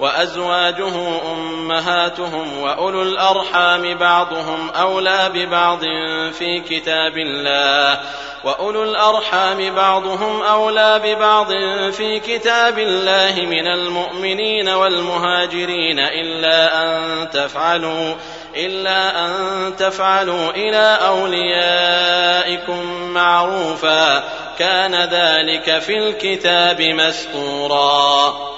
وأزواجه أمهاتهم وأولو الأرحام بعضهم أولى ببعض في كتاب الله وأولو الأرحام بعضهم أولى ببعض في كتاب الله من المؤمنين والمهاجرين إلا أن تفعلوا إلا أن تفعلوا إلى أوليائكم معروفا كان ذلك في الكتاب مسطورا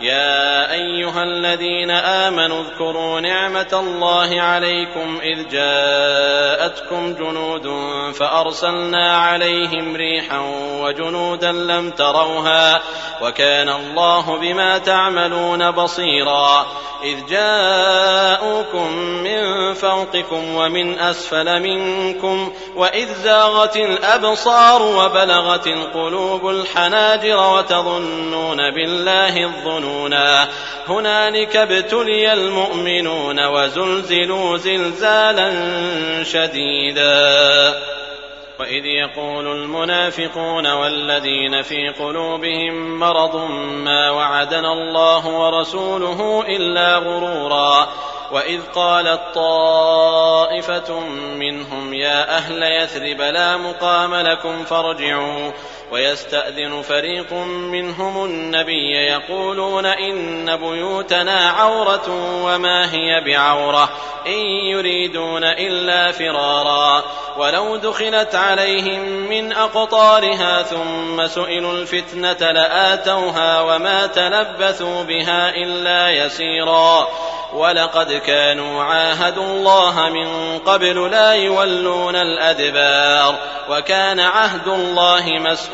يا أيها الذين آمنوا اذكروا نعمة الله عليكم إذ جاءتكم جنود فأرسلنا عليهم ريحا وجنودا لم تروها وكان الله بما تعملون بصيرا إذ جاءوكم من فوقكم ومن أسفل منكم وإذ زاغت الأبصار وبلغت القلوب الحناجر وتظنون بالله الظنون يظنونا هنالك ابتلي المؤمنون وزلزلوا زلزالا شديدا. واذ يقول المنافقون والذين في قلوبهم مرض ما وعدنا الله ورسوله الا غرورا. واذ قالت طائفه منهم يا أهل يثرب لا مقام لكم فارجعوا. ويستأذن فريق منهم النبي يقولون إن بيوتنا عورة وما هي بعورة إن يريدون إلا فرارا. ولو دخلت عليهم من أقطارها ثم سئلوا الفتنة لآتوها وما تلبثوا بها إلا يسيرا. ولقد كانوا عاهدوا الله من قبل لا يولون الأدبار. وكان عهد الله مسؤولا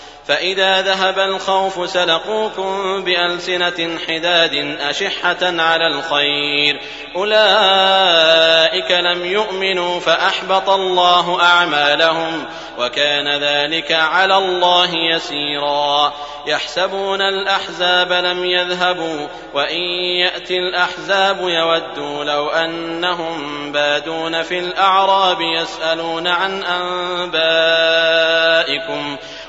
فإذا ذهب الخوف سلقوكم بألسنة حداد أشحة على الخير. أولئك لم يؤمنوا فأحبط الله أعمالهم وكان ذلك على الله يسيرا. يحسبون الأحزاب لم يذهبوا وإن يأتي الأحزاب يودوا لو أنهم بادون في الأعراب يسألون عن أنبائكم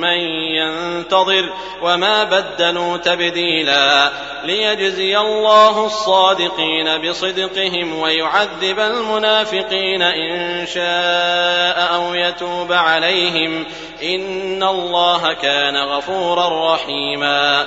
من ينتظر وما بدلوا تبديلا ليجزي الله الصادقين بصدقهم ويعذب المنافقين إن شاء أو يتوب عليهم إن الله كان غفورا رحيما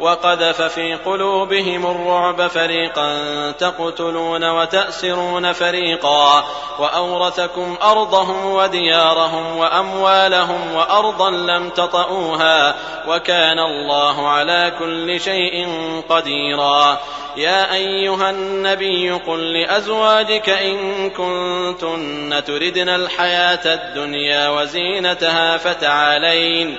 وقذف في قلوبهم الرعب فريقا تقتلون وتأسرون فريقا وأورثكم أرضهم وديارهم وأموالهم وأرضا لم تطئوها وكان الله على كل شيء قديرا يا أيها النبي قل لأزواجك إن كنتن تردن الحياة الدنيا وزينتها فتعالين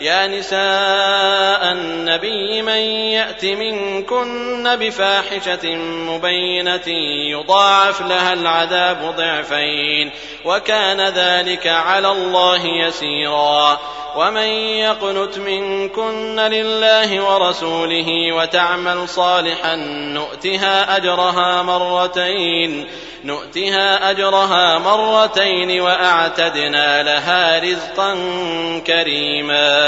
يا نساء النبي من يأت منكن بفاحشة مبينة يضاعف لها العذاب ضعفين وكان ذلك على الله يسيرا. ومن يقنت منكن لله ورسوله وتعمل صالحا نؤتها أجرها مرتين نؤتها أجرها مرتين وأعتدنا لها رزقا كريما.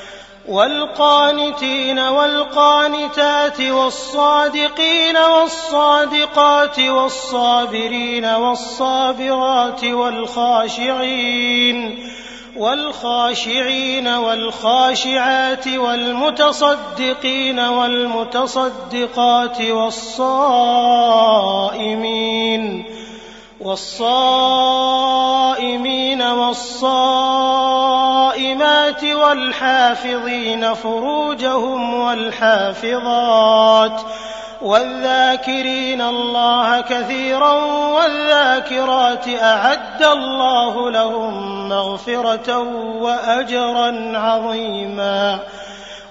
والقانتين والقانتات والصادقين والصادقات والصابرين والصابرات والخاشعين والخاشعين والخاشعات والمتصدقين والمتصدقات والصائمين والصائمين والصائمات والحافظين فروجهم والحافظات والذاكرين الله كثيرا والذاكرات أعد الله لهم مغفرة وأجرا عظيما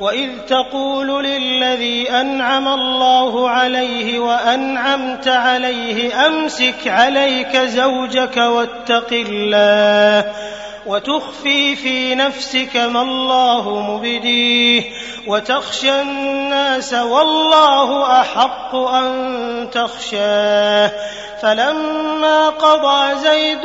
وإذ تقول للذي أنعم الله عليه وأنعمت عليه أمسك عليك زوجك واتق الله وتخفي في نفسك ما الله مبديه وتخشى الناس والله احق ان تخشاه فلما قضى زيد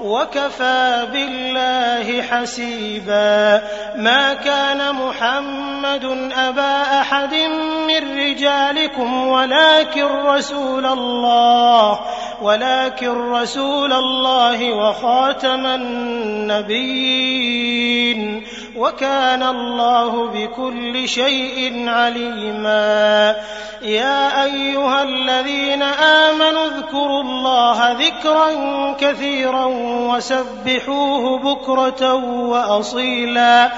وكفى بالله حسيبا. ما كان محمد أبا أحد من رجالكم ولكن رسول الله ولكن رسول الله وخاتم النبيين. وكان الله بكل شيء عليما. يا أيها الذين آمنوا اذكروا الله ذكرا كثيرا وسبحوه بكرة وأصيلا.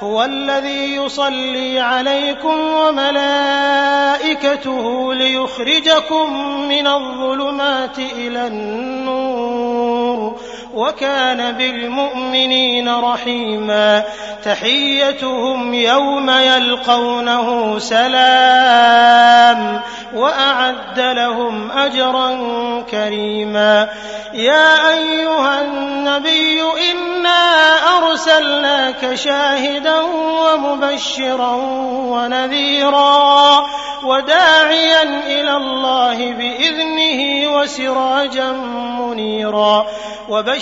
هو الذي يصلي عليكم وملائكته ليخرجكم من الظلمات إلى النور. وكان بالمؤمنين رحيما تحيتهم يوم يلقونه سلام وأعد لهم أجرا كريما يا أيها النبي إنا أرسلناك شاهدا ومبشرا ونذيرا وداعيا إلى الله بإذنه وسراجا منيرا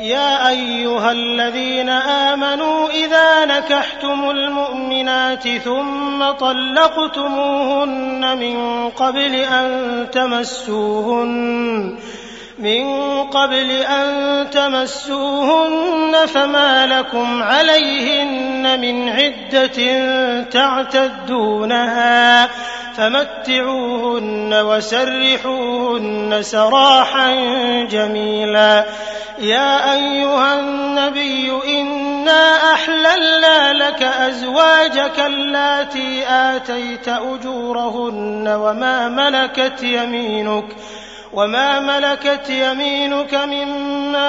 يا أيها الذين آمنوا إذا نكحتم المؤمنات ثم طلقتموهن من قبل أن تمسوهن من قبل أن تمسوهن فما لكم عليهن من عدة تعتدونها. فمتعوهن وسرحوهن سراحا جميلا. يا أيها النبي إنا أحللنا لك أزواجك اللاتي آتيت أجورهن وما ملكت يمينك وما ملكت يمينك مما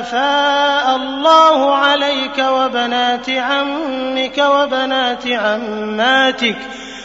أفاء الله عليك وبنات عمك وبنات عماتك.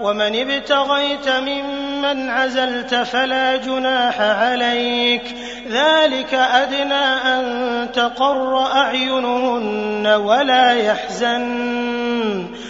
ومن ابتغيت ممن عزلت فلا جناح عليك. ذلك أدنى أن تقر أعينهن ولا يحزن.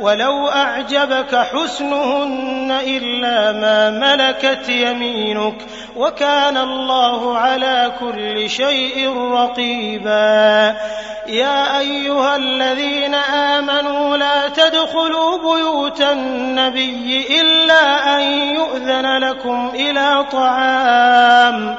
ولو أعجبك حسنهن إلا ما ملكت يمينك وكان الله على كل شيء رقيبا. يا أيها الذين آمنوا لا تدخلوا بيوت النبي إلا أن يؤذن لكم إلى طعام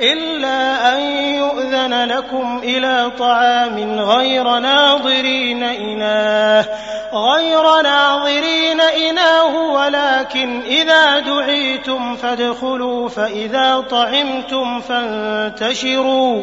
إلا أن يؤذن لكم إلى طعام غير ناظرين إناه غير ناظرين إناه ولكن إذا دعيتم فادخلوا فإذا طعمتم فانتشروا.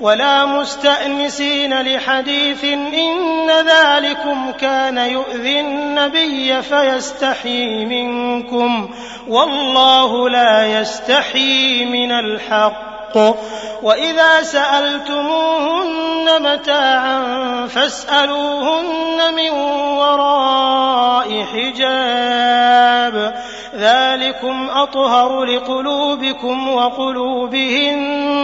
ولا مستأنسين لحديث إن ذلكم كان يؤذي النبي فيستحيي منكم. والله لا يستحيي من الحق. الحق وإذا سألتموهن متاعا فاسألوهن من وراء حجاب ذلكم أطهر لقلوبكم وقلوبهن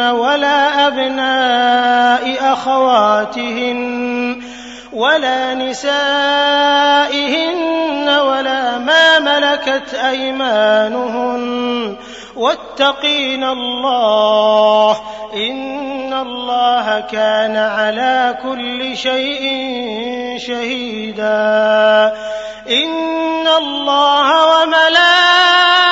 ولا أبناء أخواتهن ولا نسائهن ولا ما ملكت أيمانهن. واتقين الله إن الله كان على كل شيء شهيدا. إن الله وملائكته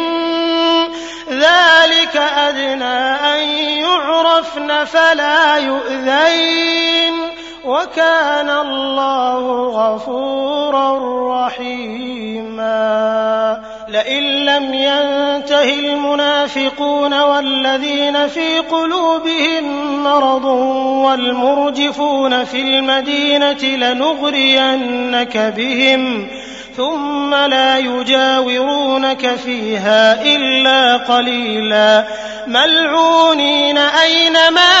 أدنى أن يعرفن فلا يؤذين وكان الله غفورا رحيما. لئن لم ينته المنافقون والذين في قلوبهم مرض والمرجفون في المدينة لنغرينك بهم ثم لا يجاورونك فيها إلا قليلا. ملعونين أينما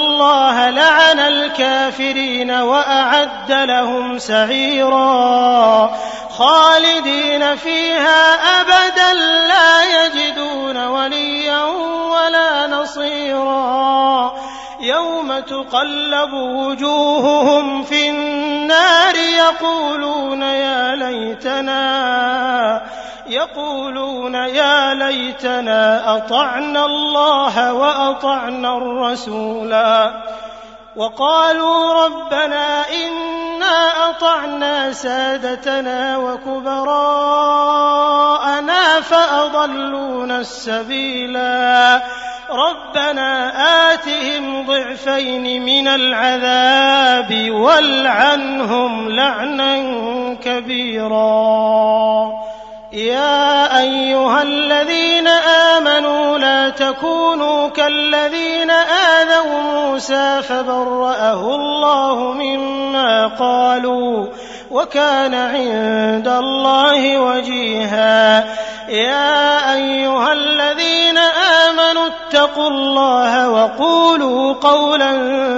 الله لعن الكافرين وأعد لهم سعيرا. خالدين فيها أبدا لا يجدون وليا ولا نصيرا. يوم تقلب وجوههم في النار يقولون يا ليتنا يقولون يا ليتنا أطعنا الله وأطعنا الرسولا. وقالوا ربنا إنا أطعنا سادتنا وكبراءنا فأضلونا السبيلا. ربنا آتهم ضعفين من العذاب والعنهم لعنا كبيرا. تكونوا كالذين آذوا موسى فبرأه الله مما قالوا وكان عند الله وجيها. يا أيها الذين آمنوا اتقوا الله وقولوا قولا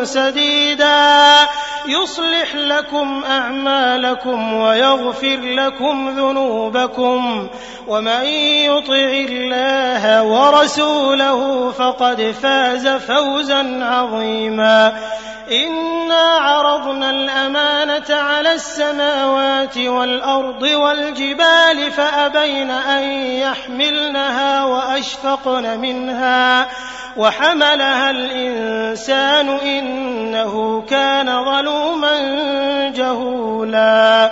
سديدا. يصلح لكم أعمالكم ويغفر لكم ذنوبكم ومن يطع الله ورسوله فقد فاز فوزا عظيما إنا عرضنا الأمانة على السماوات والأرض والجبال فأبين أن يحملنها وأشفقن منها وحملها الإنسان إنه كان ظلوما جهولا